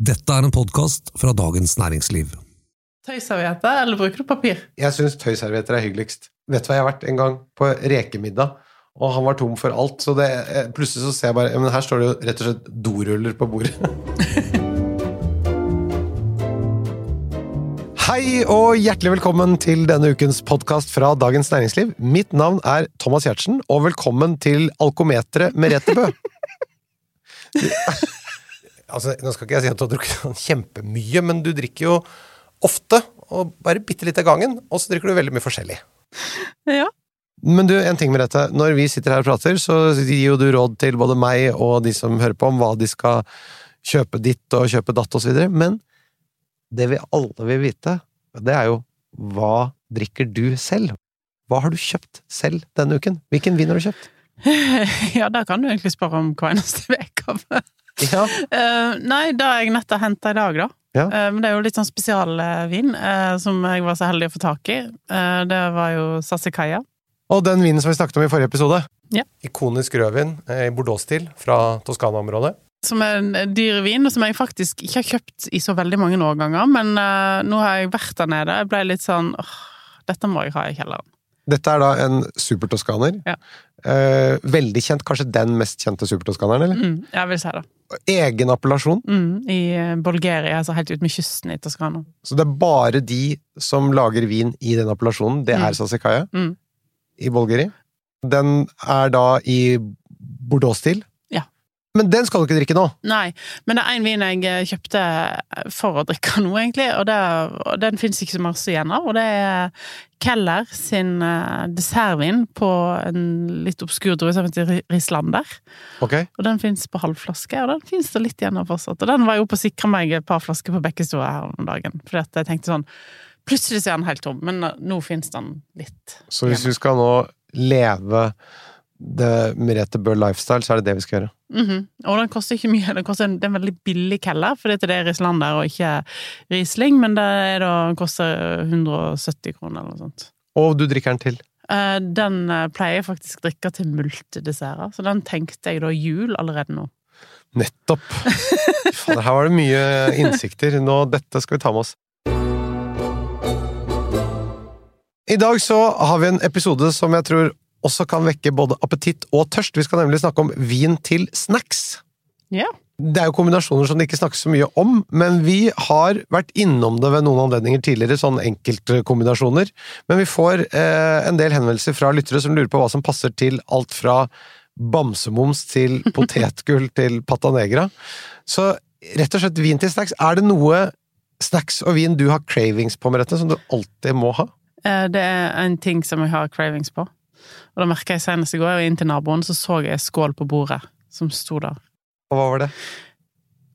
Dette er en podkast fra Dagens Næringsliv. Tøyservietter, eller bruker du papir? Jeg syns tøyservietter er hyggeligst. Vet du hva jeg har vært en gang på rekemiddag, og han var tom for alt. Så det, eh, plutselig så ser jeg bare Men her står det jo rett og slett doruller på bordet. Hei og hjertelig velkommen til denne ukens podkast fra Dagens Næringsliv. Mitt navn er Thomas Giertsen, og velkommen til Alkometeret Merete Bø. altså, nå skal ikke jeg si at du har drukket sånn kjempemye, men du drikker jo ofte, og bare bitte litt av gangen, og så drikker du veldig mye forskjellig. Ja. Men du, en ting med dette. Når vi sitter her og prater, så gir jo du råd til både meg og de som hører på, om hva de skal kjøpe ditt og kjøpe datt videre. Men det vi alle vil vite, det er jo hva drikker du selv? Hva har du kjøpt selv denne uken? Hvilken vin har du kjøpt? ja, der kan du egentlig spørre om hver eneste uke. Ja, Uh, nei, det har jeg nettopp henta i dag, da. Ja. Uh, men det er jo litt sånn spesialvin uh, som jeg var så heldig å få tak i. Det var jo Sassicaia. Og den vinen som vi snakket om i forrige episode. Ja. Ikonisk rødvin i Bordeaux-stil fra Toskana-området. Som er en dyr vin, og som jeg faktisk ikke har kjøpt i så veldig mange årganger. Men nå har jeg vært der nede. Jeg ble litt sånn åh, dette må jeg ha i kjelleren. Dette er da en supertoskaner. Ja. Eh, veldig kjent, kanskje den mest kjente supertoskaneren, eller? Mm, jeg vil si det. Egen appellasjon. Mm, I eh, Bulgaria, altså helt ut med kysten i Toskana. Så det er bare de som lager vin i den appellasjonen, det er Mm. Sasikaya Mm. i Bulgari. Den er da i Bordeaux-stil. Men den skal du ikke drikke nå! Nei, men det er en vin jeg eh, kjøpte for å drikke nå, egentlig, og, det, og den fins ikke så masse igjen av. Og det er Keller sin eh, dessertvin på en litt obskur drue som heter Rislander. Ok? Og den fins på halvflaske, og den fins det litt igjen av fortsatt. Og den var jeg oppe og sikra meg et par flasker på Bekkestua her om dagen, fordi at jeg tenkte sånn Plutselig så er den helt tom, men eh, nå fins den litt. Så hvis vi skal nå leve det Merete Bø lifestyle, så er det det vi skal gjøre. Mhm. Og den koster ikke mye. Den koster en, det er en veldig billig Keller, fordi det er Rislander og ikke Riesling, men det da, koster 170 kroner eller noe sånt. Og du drikker den til. Eh, Den eh, pleier jeg faktisk å drikke til multidesserter, så den tenkte jeg da jul allerede nå. Nettopp! Fader, her var det mye innsikter. Nå, dette skal vi ta med oss. I dag så har vi en episode som jeg tror også kan vekke både appetitt og tørst. Vi skal nemlig snakke om vin til snacks. Ja. Det er jo kombinasjoner som det ikke snakkes så mye om, men vi har vært innom det ved noen anledninger tidligere, sånn enkeltkombinasjoner. Men vi får eh, en del henvendelser fra lyttere som lurer på hva som passer til alt fra bamsemums til potetgull til pata negra. Så rett og slett vin til snacks. Er det noe snacks og vin du har cravings på, Merete, som du alltid må ha? Eh, Det er en ting som jeg har cravings på. Og da merka jeg senest i går, inn til naboen, så så jeg skål på bordet som sto der. Og hva var det?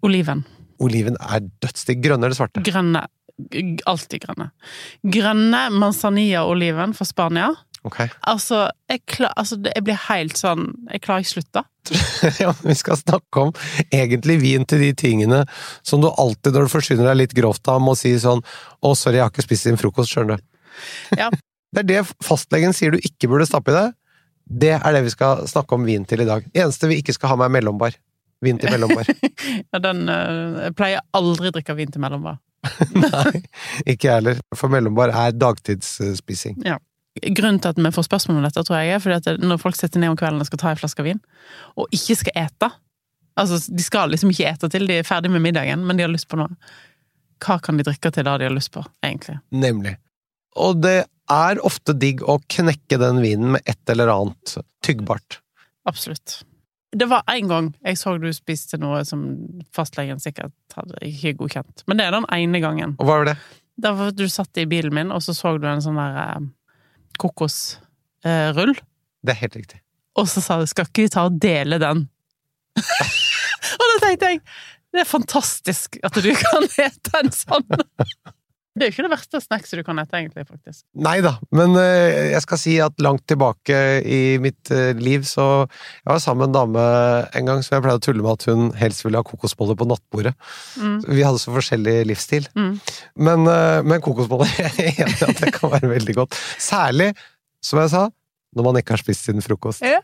Oliven. Oliven er dødsdigg. Grønne eller svarte? Grønne. Alltid grønne. Grønne manzanilla-oliven fra Spania. Ok. Altså, jeg, klar, altså, jeg blir helt sånn Jeg klarer ikke slutte. ja, vi skal snakke om egentlig vin til de tingene som du alltid, når du forsyner deg litt grovt av, må si sånn 'Å, sorry, jeg har ikke spist din frokost', skjønner du. Ja. Det er det fastlegen sier du ikke burde stappe i deg. Det er det vi skal snakke om vin til i dag. Det Eneste vi ikke skal ha med, er mellombar. Vin til mellombar. Ja, den, eh, jeg pleier aldri å drikke vin til mellombar. Nei, ikke jeg heller. For mellombar er dagtidsspising. Grunnen til at vi får spørsmål om dette, tror jeg er fordi at når folk setter ned om kvelden og skal ta en flaske vin, og ikke skal ete Altså, de skal liksom ikke ete til de er ferdig med middagen, men de har lyst på noe. Hva kan de drikke til da de har lyst på, egentlig? Nemlig. Og det er ofte digg å knekke den vinen med et eller annet tyggbart. Absolutt. Det var en gang jeg så du spiste noe som fastlegen sikkert hadde ikke godkjent. Men det er den ene gangen. Og hva var det? Da var du satt i bilen min, og så så du en sånn der eh, kokosrull. Det er helt riktig. Og så sa du 'skal ikke vi ta og dele den'? og da tenkte jeg det er fantastisk at du kan ete en sånn! Det er jo ikke det verste snackset du kan ete, egentlig, faktisk. Nei da, men eh, jeg skal si at langt tilbake i mitt eh, liv så Jeg var sammen med en dame en gang som jeg pleide å tulle med at hun helst ville ha kokosboller på nattbordet. Mm. Vi hadde så forskjellig livsstil. Mm. Men, eh, men kokosboller jeg er enig i at det kan være veldig godt. Særlig, som jeg sa, når man ikke har spist siden frokost. Ja.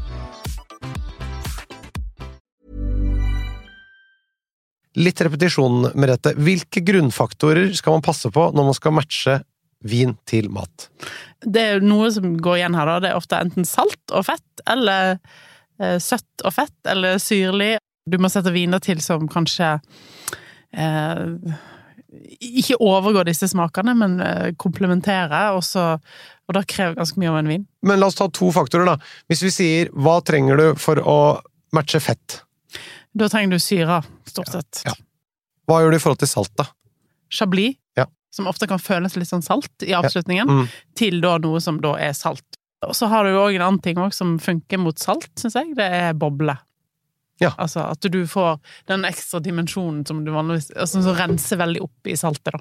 Litt repetisjon, Merete. Hvilke grunnfaktorer skal man passe på når man skal matche vin til mat? Det er noe som går igjen her, da. Det er ofte enten salt og fett, eller eh, søtt og fett, eller syrlig. Du må sette viner til som kanskje eh, ikke overgår disse smakene, men eh, komplementerer, og, så, og da krever ganske mye av en vin. Men la oss ta to faktorer, da. Hvis vi sier hva trenger du for å matche fett? Da trenger du syre, stort sett. Ja. Hva gjør du i forhold til salt, da? Chablis, Ja. som ofte kan føles litt sånn salt i avslutningen, Mm. til da noe som da er salt. Og så har du jo òg en annen ting også, som funker mot salt, syns jeg. Det er boble. Ja. Altså at du får den ekstra dimensjonen som du vanligvis altså, Som renser veldig opp i saltet, da.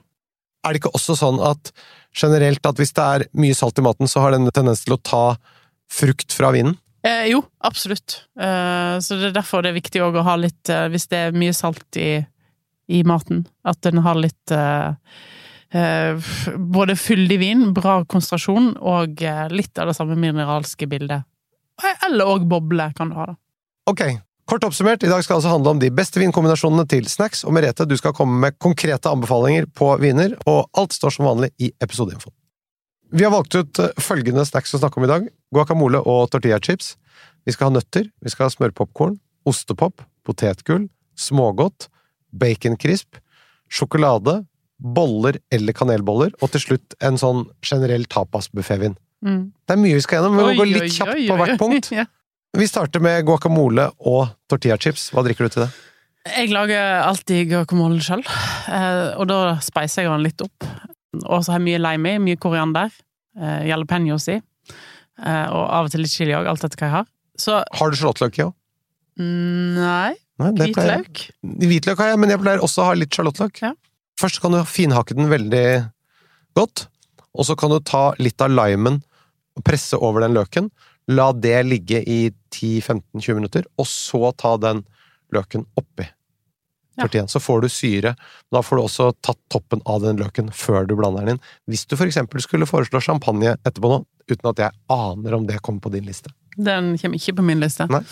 Er det ikke også sånn at generelt at hvis det er mye salt i maten, så har den tendens til å ta frukt fra vinen? Eh, jo, absolutt. Eh, så det er derfor det er viktig å ha litt eh, Hvis det er mye salt i, i maten, at den har litt eh, eh, Både fyldig vin, bra konsentrasjon og eh, litt av det samme mineralske bildet. Eller òg boble kan du ha, da. Ok, kort oppsummert, i dag skal det altså handle om de beste vinkombinasjonene til snacks, og Merete, du skal komme med konkrete anbefalinger på viner, og alt står som vanlig i episodeinfoen. Vi har valgt ut eh, følgende snacks å snakke om i dag. Guacamole og tortillachips. Vi skal ha nøtter, vi skal ha smørpopkorn, ostepop, potetgull, smågodt, baconcrisp, sjokolade, boller eller kanelboller, og til slutt en sånn generell tapasbuffévin. Mm. Det er mye vi skal gjennom, men vi må gå Oi, litt oi, kjapt oi, på hvert punkt. Ja. Vi starter med guacamole og tortillachips. Hva drikker du til det? Jeg lager alltid guacamole sjøl, og da speiser jeg den litt opp. Og så har jeg mye lime i, mye koriander, Uh, jalapeños i, Uh, og av og til litt chili òg, alt etter hva jeg har. Så Har du sjalottløk i òg? mm, nei, Nei, hvitløk. Hvitløk har jeg, men jeg pleier også å ha litt sjalottløk. Ja. Først kan du finhakke den veldig godt, og så kan du ta litt av limen og presse over den løken. La det ligge i 10-15-20 minutter, og så ta den løken oppi Ja. Så får du syre. Da får du også tatt toppen av den løken før du blander den inn. Hvis du for eksempel skulle foreslå champagne etterpå nå, uten at jeg aner om det kommer på din liste. Den kommer ikke på min liste. Nei.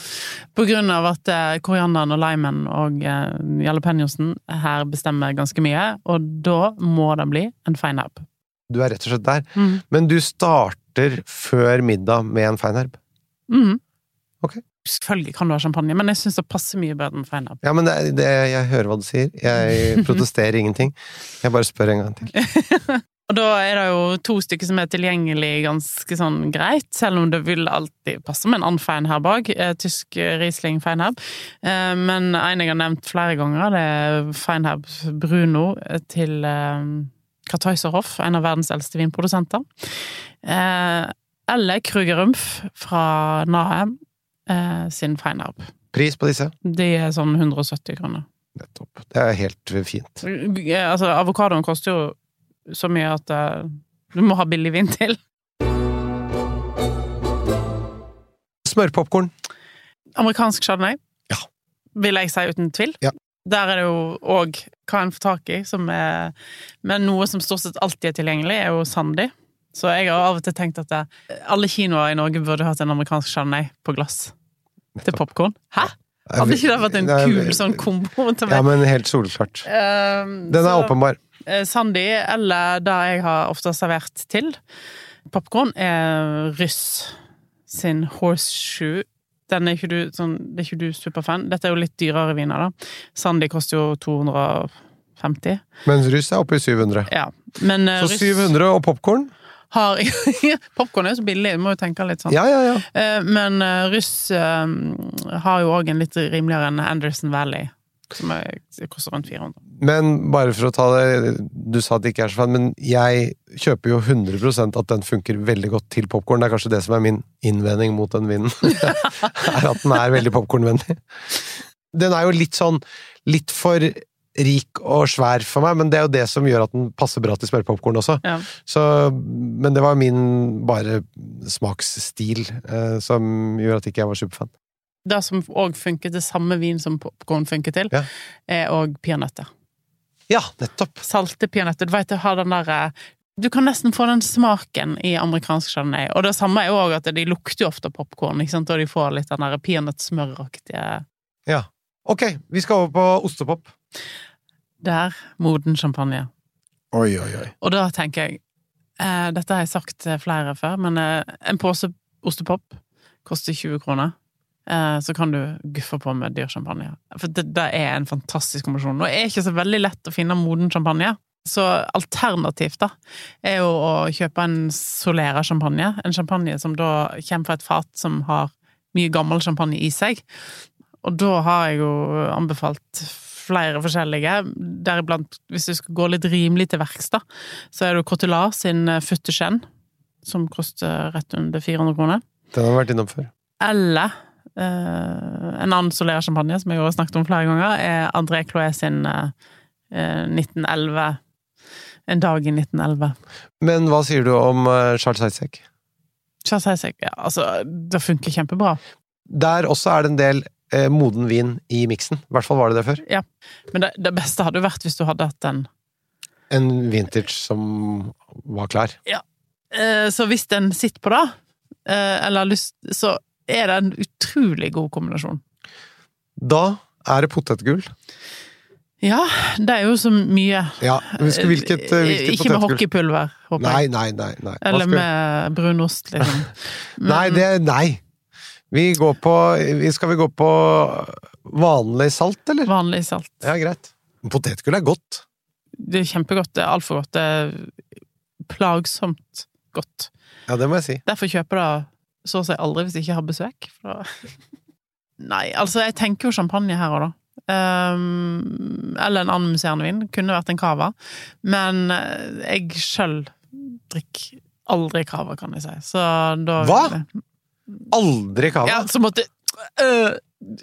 På grunn av at eh, korianderen og limen og eh, jalapeñosen her bestemmer ganske mye, og da må det bli en fine herb. Du er rett og slett der. Mm. Men du starter før middag med en feinherb. Mhm. Ok. Selvfølgelig kan du ha champagne, men jeg syns det passer mye bedre med fine. Ja, men det, det, jeg hører hva du sier. Jeg protesterer ingenting. Jeg bare spør en gang til. Og da er det jo to stykker som er tilgjengelig ganske sånn greit, selv om det vil alltid passe med en annen feinherb òg. Tysk Riesling feinherb. Eh, Men en jeg har nevnt flere ganger, det er feinherb Bruno til eh, en av verdens eldste vinprodusenter. Eh, Eller Krugerrumpf fra Nahem eh, sin feinherb. Pris på disse? De er sånn 170 kroner. Nettopp. Det er helt fint. Eh, Altså, avokadoen koster jo så mye at eh, du må ha billig vin til. Smørpopkorn. Amerikansk chardonnay, Ja. vil jeg si uten tvil. Ja. Der er det jo òg hva en får tak i, som er Men noe som stort sett alltid er tilgjengelig, er jo Sandy. Så jeg har av og til tenkt at jeg, alle kinoer i Norge burde hatt en amerikansk chardonnay på glass til popkorn. Hæ? Hadde ikke det vært en kul sånn kombo til meg? Ja, men helt solklart. Ehm, Den er så- åpenbar. Eh, Sandy, eller det jeg har ofte servert til popkorn, er Ryss sin Horseshoe. Den er ikke du, sånn, det er ikke du superfan. Dette er jo litt dyrere viner, da. Sandy koster jo 250. Mens russ er oppe i 700. Ja. Men eh, Så Ryss 700 og popkorn? Har Popkorn er jo så billig, du må jo tenke litt sånn. Ja, ja, ja. Eh, Men russ eh, har jo òg en litt rimeligere enn Anderson Valley, som er, koster rundt 400. Men bare for å ta det Du sa at det ikke er så fan, men jeg kjøper jo 100% at den funker veldig godt til popkorn. Det er kanskje det som er min innvending mot den vinen. er at den er veldig popkornvennlig. Den er jo litt sånn litt for rik og svær for meg, men det er jo det som gjør at den passer bra til smørpopkorn også. Ja. Så, men det var min bare smaksstil eh, som gjorde at ikke jeg var superfan. Det som òg funker til samme vin som popkorn funker til, Ja. er òg peanøtter. Ja, nettopp! Salte peanøtter. Du vet, du har den derre Du kan nesten få den smaken i amerikansk chardonnay. Og det samme er jo òg at de lukter jo ofte popkorn, og de får litt den derre peanøttsmøraktige Ja. Ok, vi skal over på ostepop. Der, moden champagne. Oi, oi, oi. Og da tenker jeg eh, Dette har jeg sagt til flere før, men eh, en pose ostepop koster 20 kroner. Eh, så kan du guffe på med dyr champagne. For det, det er en fantastisk kombinasjon. Og det er ikke så veldig lett å finne moden champagne. Så alternativt, da, er jo å kjøpe en Solera champagne. En champagne som da kommer fra et fat som har mye gammel champagne i seg. Og da har jeg jo anbefalt flere forskjellige, deriblant hvis du skal gå litt rimelig til verks, da, så er det Cotelar sin Futte som koster rett under 400 kroner. Den har vi vært innom før. Eller eh, en annen Solera champagne, som jeg har snakket om flere ganger, er André Cloé sin eh, 1911 En dag i 1911. Men hva sier du om eh, Charles Heisek? Charles Heisek, ja, altså, det funker kjempebra. Der også er det en del eh, moden vin i miksen. I hvert fall var det det før. Ja, Men det, det beste hadde jo vært hvis du hadde hatt en En vintage som var klar. Eh, Så hvis den sitter på det, eh, eller har lyst, så er det en utrolig god kombinasjon. Da er det potetgull. Ja, det er jo så mye. Ja, husk hvilket, eh, hvilket Ikke med hockeypulver, håper jeg. nei, nei. nei. nei. Eller med brunost, liksom. Nei, det Nei. Vi går på Skal vi gå på vanlig salt, eller? Vanlig salt. Ja, greit. Potetgull er godt. Det er kjempegodt. Det er altfor godt. Det er plagsomt godt. Ja, det må jeg si. Derfor kjøper jeg det så å si aldri hvis jeg ikke har besøk. Nei, altså, jeg tenker jo champagne her og da. Um, eller en annen musserende vin. Kunne vært en cava. Men eh, jeg sjøl drikker aldri cava, kan jeg si. Så da Hva? Aldri cava? Ja, så måtte øh,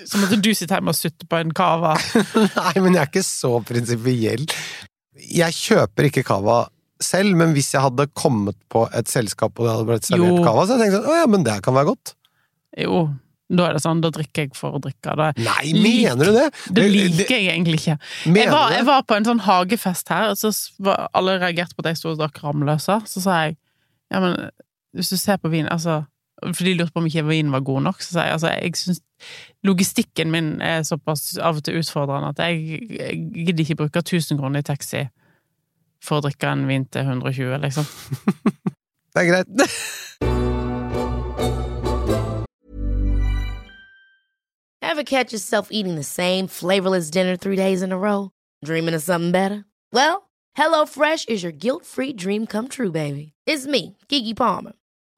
Så måtte du sitte hjemme og sutte på en cava. Nei, men jeg er ikke så prinsipiell. Jeg kjøper ikke cava selv, men hvis jeg hadde kommet på et selskap og det hadde blitt servert cava, så hadde jeg tenkt sånn, å ja, men det kan være godt. Jo, da er det sånn. Da drikker jeg for å drikke. Det, Nei, mener du det? det liker jeg egentlig ikke. Jeg var, jeg var på en sånn hagefest her, og så var alle reagerte på at jeg sto og drakk Ramløsa. Så sa jeg ja, men hvis du ser på vin altså, For de lurte på om ikke vinen var god nok. Så jeg altså, jeg synes logistikken min er såpass av og til utfordrende at jeg, jeg gidder ikke bruke 1000 kroner i taxi for å drikke en vin til 120, liksom. Det er greit. Ever catch yourself eating the same flavorless dinner three days in a row? Dreaming of something better? Well, HelloFresh is your guilt-free dream come true, baby. It's me, Kiki Palmer.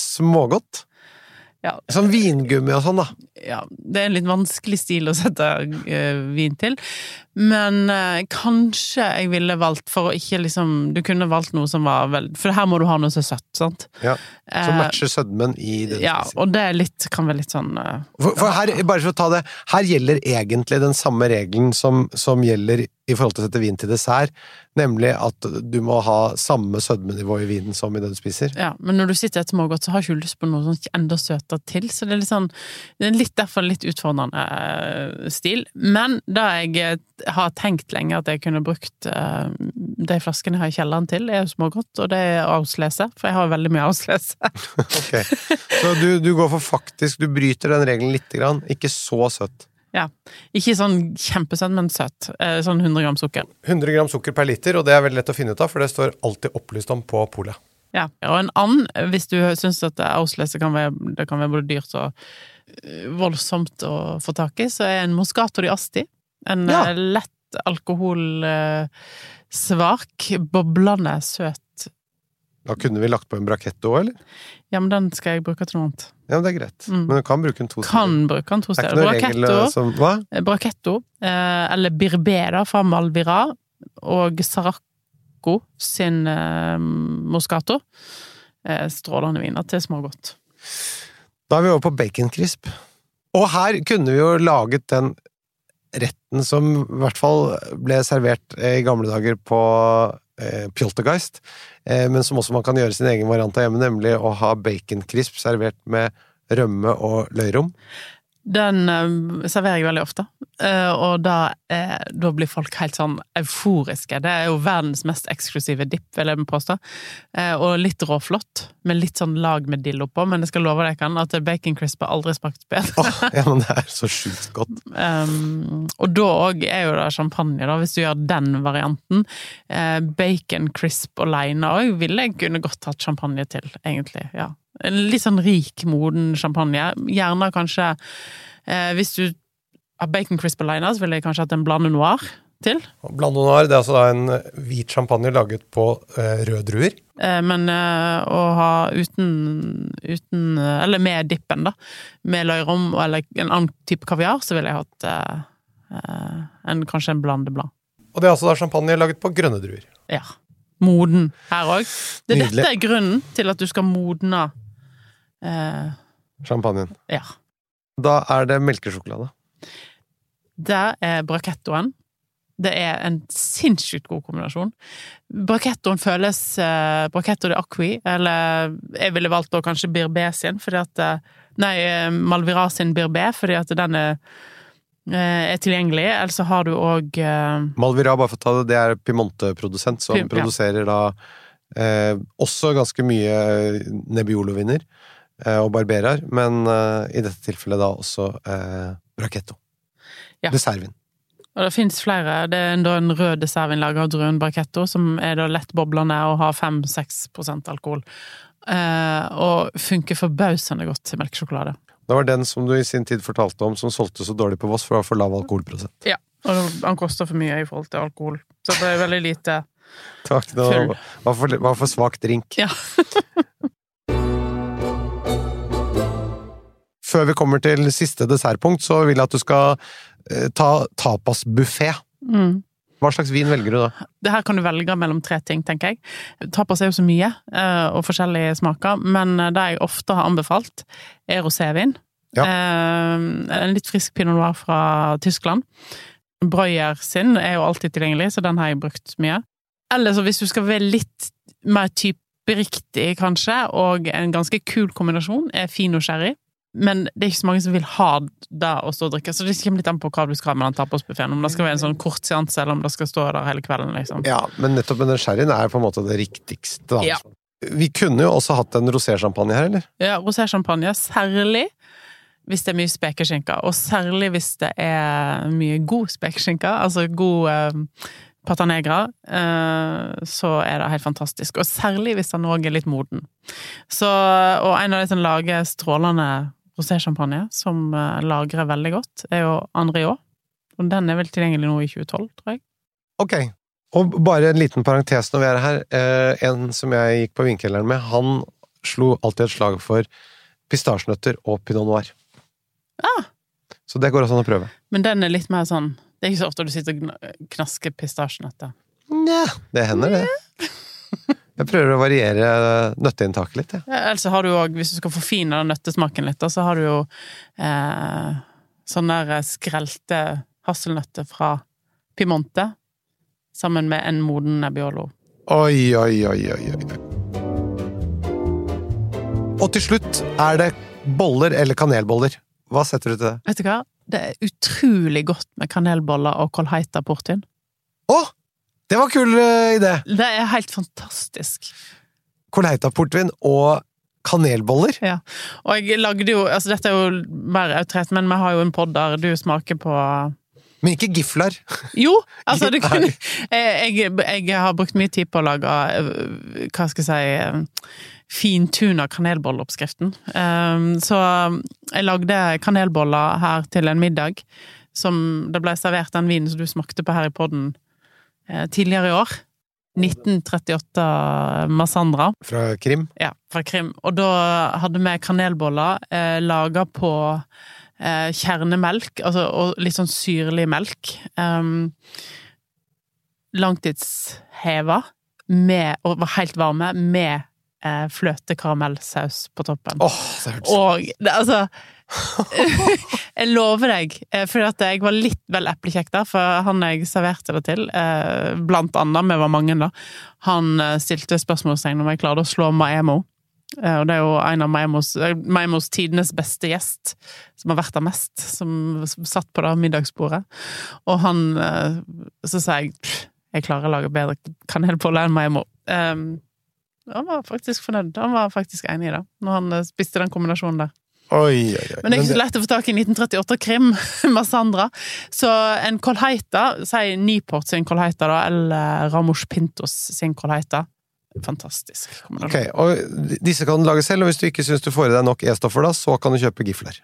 smågodt. Ja, Sånn vingummi og sånn, da. ja, det er en litt vanskelig stil å sette uh, vin til. Men uh, kanskje jeg ville valgt for å ikke liksom Du kunne valgt noe som var vel For her må du ha noe som er søtt, sant? Ja. Som Eh, matcher sødmen i det du Ja, spiser. og det er litt, kan være litt sånn eh, For, for her, bare for å ta det, her gjelder egentlig den samme regelen som, som gjelder i forhold til å sette vin til dessert, nemlig at du må ha samme sødmenivå i vinen som i det du spiser. Ja, men når du sitter et smågodt, så har ikke du lyst på noe sånn enda søtere til, så det er litt sånn Det er litt derfor litt utfordrende eh, stil. Men det jeg har tenkt lenge at jeg kunne brukt de flaskene jeg har i kjelleren til, er jo smågodt, og det er avslese, for jeg har veldig mye avsløse. Ok. Så du, du går for faktisk, du bryter den regelen lite grann, ikke så søtt. Ja. Ikke sånn kjempesøtt, men søt. Eh, Sånn 100 gram sukker. 100 gram sukker per liter, og det er veldig lett å finne ut av, for det står alltid opplyst om på polet. Ja. Og en and, hvis du syns at auslese kan kan være både dyrt og eh, voldsomt å få tak i, så er en Moscato di Asti en Ja. eh, lett alkohol eh, boblende søt Da kunne vi lagt på en braketto òg, eller? Ja, men den skal jeg bruke til noe annet. Ja, men det er greit. Mm. Men du kan bruke den to steder. Kan bruke den to er steder. eh, som eh, Brachetto eh, eller Birbera fra Malvira, og Saracco sin eh, Moscato. Eh, strålende viner til smågodt. Da er vi over på baconcrisp. Og her kunne vi jo laget den retten som i hvert fall ble servert i gamle dager på eh, Pjoltergeist, eh, men som også man kan gjøre sin egen variant av hjemme, nemlig å ha baconcrisp servert med rømme og løyrom. Den uh, serverer jeg veldig ofte, uh, og da, uh, da blir folk helt sånn euforiske. Det er jo verdens mest eksklusive dipp, vil jeg påstå. Eh, og litt råflott, med litt sånn lag med dill oppå, men jeg skal love deg kan, at bacon crisp har aldri smakt bedre. oh, ja, men det er så sjukt godt. Um, og da òg er jo det champagne, da, hvis du gjør den varianten. Bacon crisp aleine òg ville jeg kunne godt hatt champagne til, egentlig. ja. En litt sånn rik, moden champagne. Gjerne kanskje eh, Hvis du har bacon crisp alene, så ville jeg kanskje hatt en blande noir til. Blande noir det er altså da en hvit champagne laget på eh, røde druer. Eh, men eh, å ha uten, uten eh, Eller med dippen, da. Med løyrom eller en annen type kaviar, så ville jeg hatt eh, eh, en, kanskje en blandeblad. Og det er altså da champagne laget på grønne druer. Ja. Moden her òg. Det dette er grunnen til at du skal modne eh, Champagnen. Ja. Da er det melkesjokolade. Det er brakettoen. Det er en sinnssykt god kombinasjon. Brakettoen føles eh, Braketto de Acqui, eller jeg ville valgt da kanskje Birbé sin, fordi at eh, Nei, eh, Malvira sin Birbé, fordi at den er, eh, er tilgjengelig. Eller så har du òg eh, Malvira, bare for å ta det, det er Piemonte-produsent som Pim- ja. produserer da eh, også ganske mye Nebbiolo-viner eh, og barberer, men eh, i dette tilfellet da også eh, Brachetto. Ja. Dessertvin. Og det fins flere. Det er en rød dessertvin laget av druen Barchetto, som er da lettboblende og har 5-6% alkohol. Eh, og funker forbausende godt til melkesjokolade. Det var den som du i sin tid fortalte om, som solgte så dårlig på Voss for å ha for lav alkoholprosent. Ja. Og han koster for mye i forhold til alkohol. Så det er veldig lite Takk, Det var var for, var for svak drink. Ja. Før vi kommer til siste dessertpunkt, så vil jeg at du skal eh, ta tapasbuffé. Mm. Hva slags vin velger du da? Det her kan du velge mellom tre ting, tenker jeg. Tapas er jo så mye, eh, og forskjellige smaker, men eh, det jeg ofte har anbefalt, er rosévin. Ja. En litt frisk pinot noir fra Tyskland. Breuer sin er jo alltid tilgjengelig, så den har jeg brukt mye. Eller så hvis du skal være litt mer typeriktig, kanskje, og en ganske kul kombinasjon, er fino sherry. Men det er ikke så mange som vil ha det å stå og drikke, så det kommer litt an på hva du skal ha med den tapasbuffeen. Om det skal være en sånn kort seanse, eller om det skal stå der hele kvelden, liksom. Ja, men nettopp med den sherryen er på en måte det riktigste. Ja. Vi kunne jo også hatt en rosé-sjampanje her, eller? Ja, rosé-sjampanje. særlig hvis det er mye spekeskinke, og særlig hvis det er mye god spekeskinke, altså god eh, patanegra, eh, så er det helt fantastisk. Og særlig hvis den òg er litt moden. Så, og en av de som lager strålende rosé-champagne, som eh, lagrer veldig godt, er jo Andriot. Og den er vel tilgjengelig nå i 2012, tror jeg. Ok. Og bare en liten parentes når vi er her. Eh, en som jeg gikk på vinkelleren med, han slo alltid et slag for pistasjenøtter og pinot noir. Ah. Så det går også an å prøve. Men den er litt mer sånn Det Det er ikke så ofte du sitter og knasker pistasjenøtter. Nja, det hender, det. Jeg prøver å variere nøtteinntaket litt, Ja. Ja, Ellers har du også, hvis du skal forfine den nøttesmaken litt, så har du jo eh, sånne der skrelte hasselnøtter fra Piemonte. Sammen med en moden Nebbiolo. Oi, oi, oi, oi, oi. Og til slutt er det boller eller kanelboller. Hva setter du til det? Vet du hva? Det er utrolig godt med kanelboller og kolheita portvin. Å! Det var kul eh, idé! Det er helt fantastisk. Koleitaportvin og kanelboller. Ja. Og jeg lagde jo Altså, dette er jo mer autoritet, men vi har jo en pod der du smaker på Men ikke gifler. Jo! Altså, du kunne jeg, jeg har brukt mye tid på å lage øh, Hva skal jeg si Fintuna kanelbolleoppskriften. Så jeg lagde kanelboller her til en middag. Som det ble servert den vinen som du smakte på her i podden tidligere i år. 1938 Massandra. Fra Krim. Ja, fra Krim. Og da hadde vi kanelboller eh, laga på eh, kjernemelk, altså, og litt sånn syrlig melk. Um, langtidsheva, med, og var helt varme, med eh, fløtekaramellsaus på toppen. Åh, hørtes Og det, altså Jeg lover deg, eh, for jeg var litt vel eplekjekk der, for han jeg serverte det til, eh, blant annet, vi var mange da, han eh, stilte spørsmålstegn om jeg klarte å slå Maemo. Og det er jo en av Maemos, Maemos tidenes beste gjest, som har vært der mest, som satt på det middagsbordet. Og han Så sa jeg jeg klarer å lage bedre kanelboller enn Maemo. Um, han var faktisk fornøyd. Han var faktisk enig i det, når han spiste den kombinasjonen der. Oi, oi, oi. Men det er ikke så lett å få tak i 1938 Krim, med Sandra. Så en Colheita, si Nyport sin Colheita, da, eller Ramos Pintos sin Colheita. Fantastisk. Ok, og disse kan du lage selv, og hvis du ikke syns du får i deg nok E-stoffer, da, så kan du kjøpe gifler.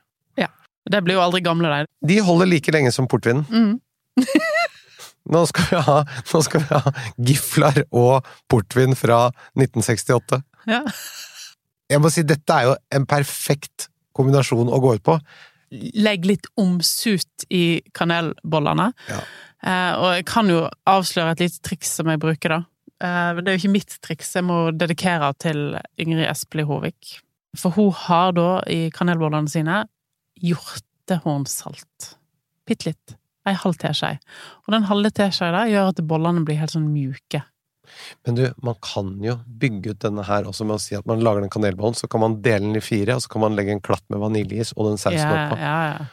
Det blir jo aldri gamle, de. De holder like lenge som portvinen. Mm. Nå skal vi ha, nå skal vi ha gifler og portvin fra 1968. Ja. Jeg må si, dette er jo en perfekt kombinasjon å gå ut på. Legg litt omsut i kanelbollene. Ja. Eh, og jeg kan jo avsløre et lite triks som jeg bruker, da. Eh, det er jo ikke mitt triks, jeg må dedikere til Ingrid Espelid Håvik. For hun har da i kanelbollene sine hjortehornsalt. Bitte litt. Ei halv teskje. Og den halve teskjea gjør at bollene blir helt sånn mjuke. Men du, man kan jo bygge ut denne her også med å si at man lager den kanelbollen, så kan man dele den i fire, og så kan man legge en klatt med vaniljeis og den sausen yeah, oppå. ja, ja.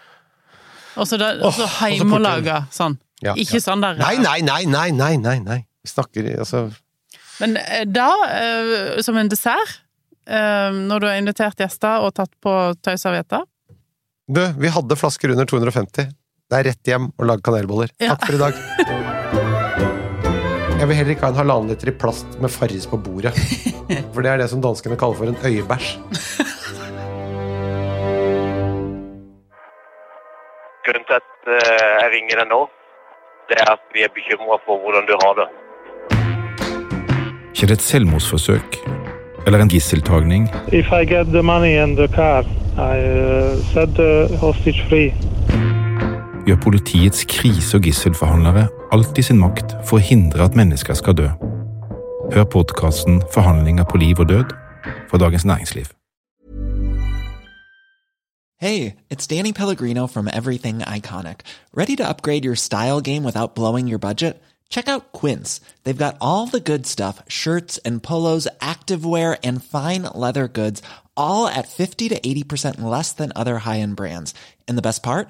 Og så heimelaga sånn. Ja, Ikke ja. sånn der Nei, nei, nei, nei, nei, nei, nei! Vi snakker altså Men eh, da, eh, som en dessert, eh, når du har invitert gjester og tatt på tøyservietter Du, vi hadde flasker under 250. Det er rett hjem og lage kanelboller. Takk for i dag. Jeg vil heller ikke ha en halvannen liter i plast med Farris på bordet. For det er det som danskene kaller for en øyebæsj. Grunnen til at eh, jeg ringer deg nå, det er at vi er bekymra for hvordan du har det. Ikke det et selvmordsforsøk eller en gisseltagning? If I get the money and the car, I uh, set the hostage free. Gjør politiets krise- og gisselforhandlere alt i sin makt for å hindre at mennesker skal dø? Hør podkasten Forhandlinger på liv og. Hey, it's Danny Pellegrino from Everything Iconic. Ready to upgrade your style game without blowing your budget? Check out Quince. They've got all the good stuff shirts and polos, activewear, and fine leather goods, all at 50 to 80% less than other high end brands. And the best part?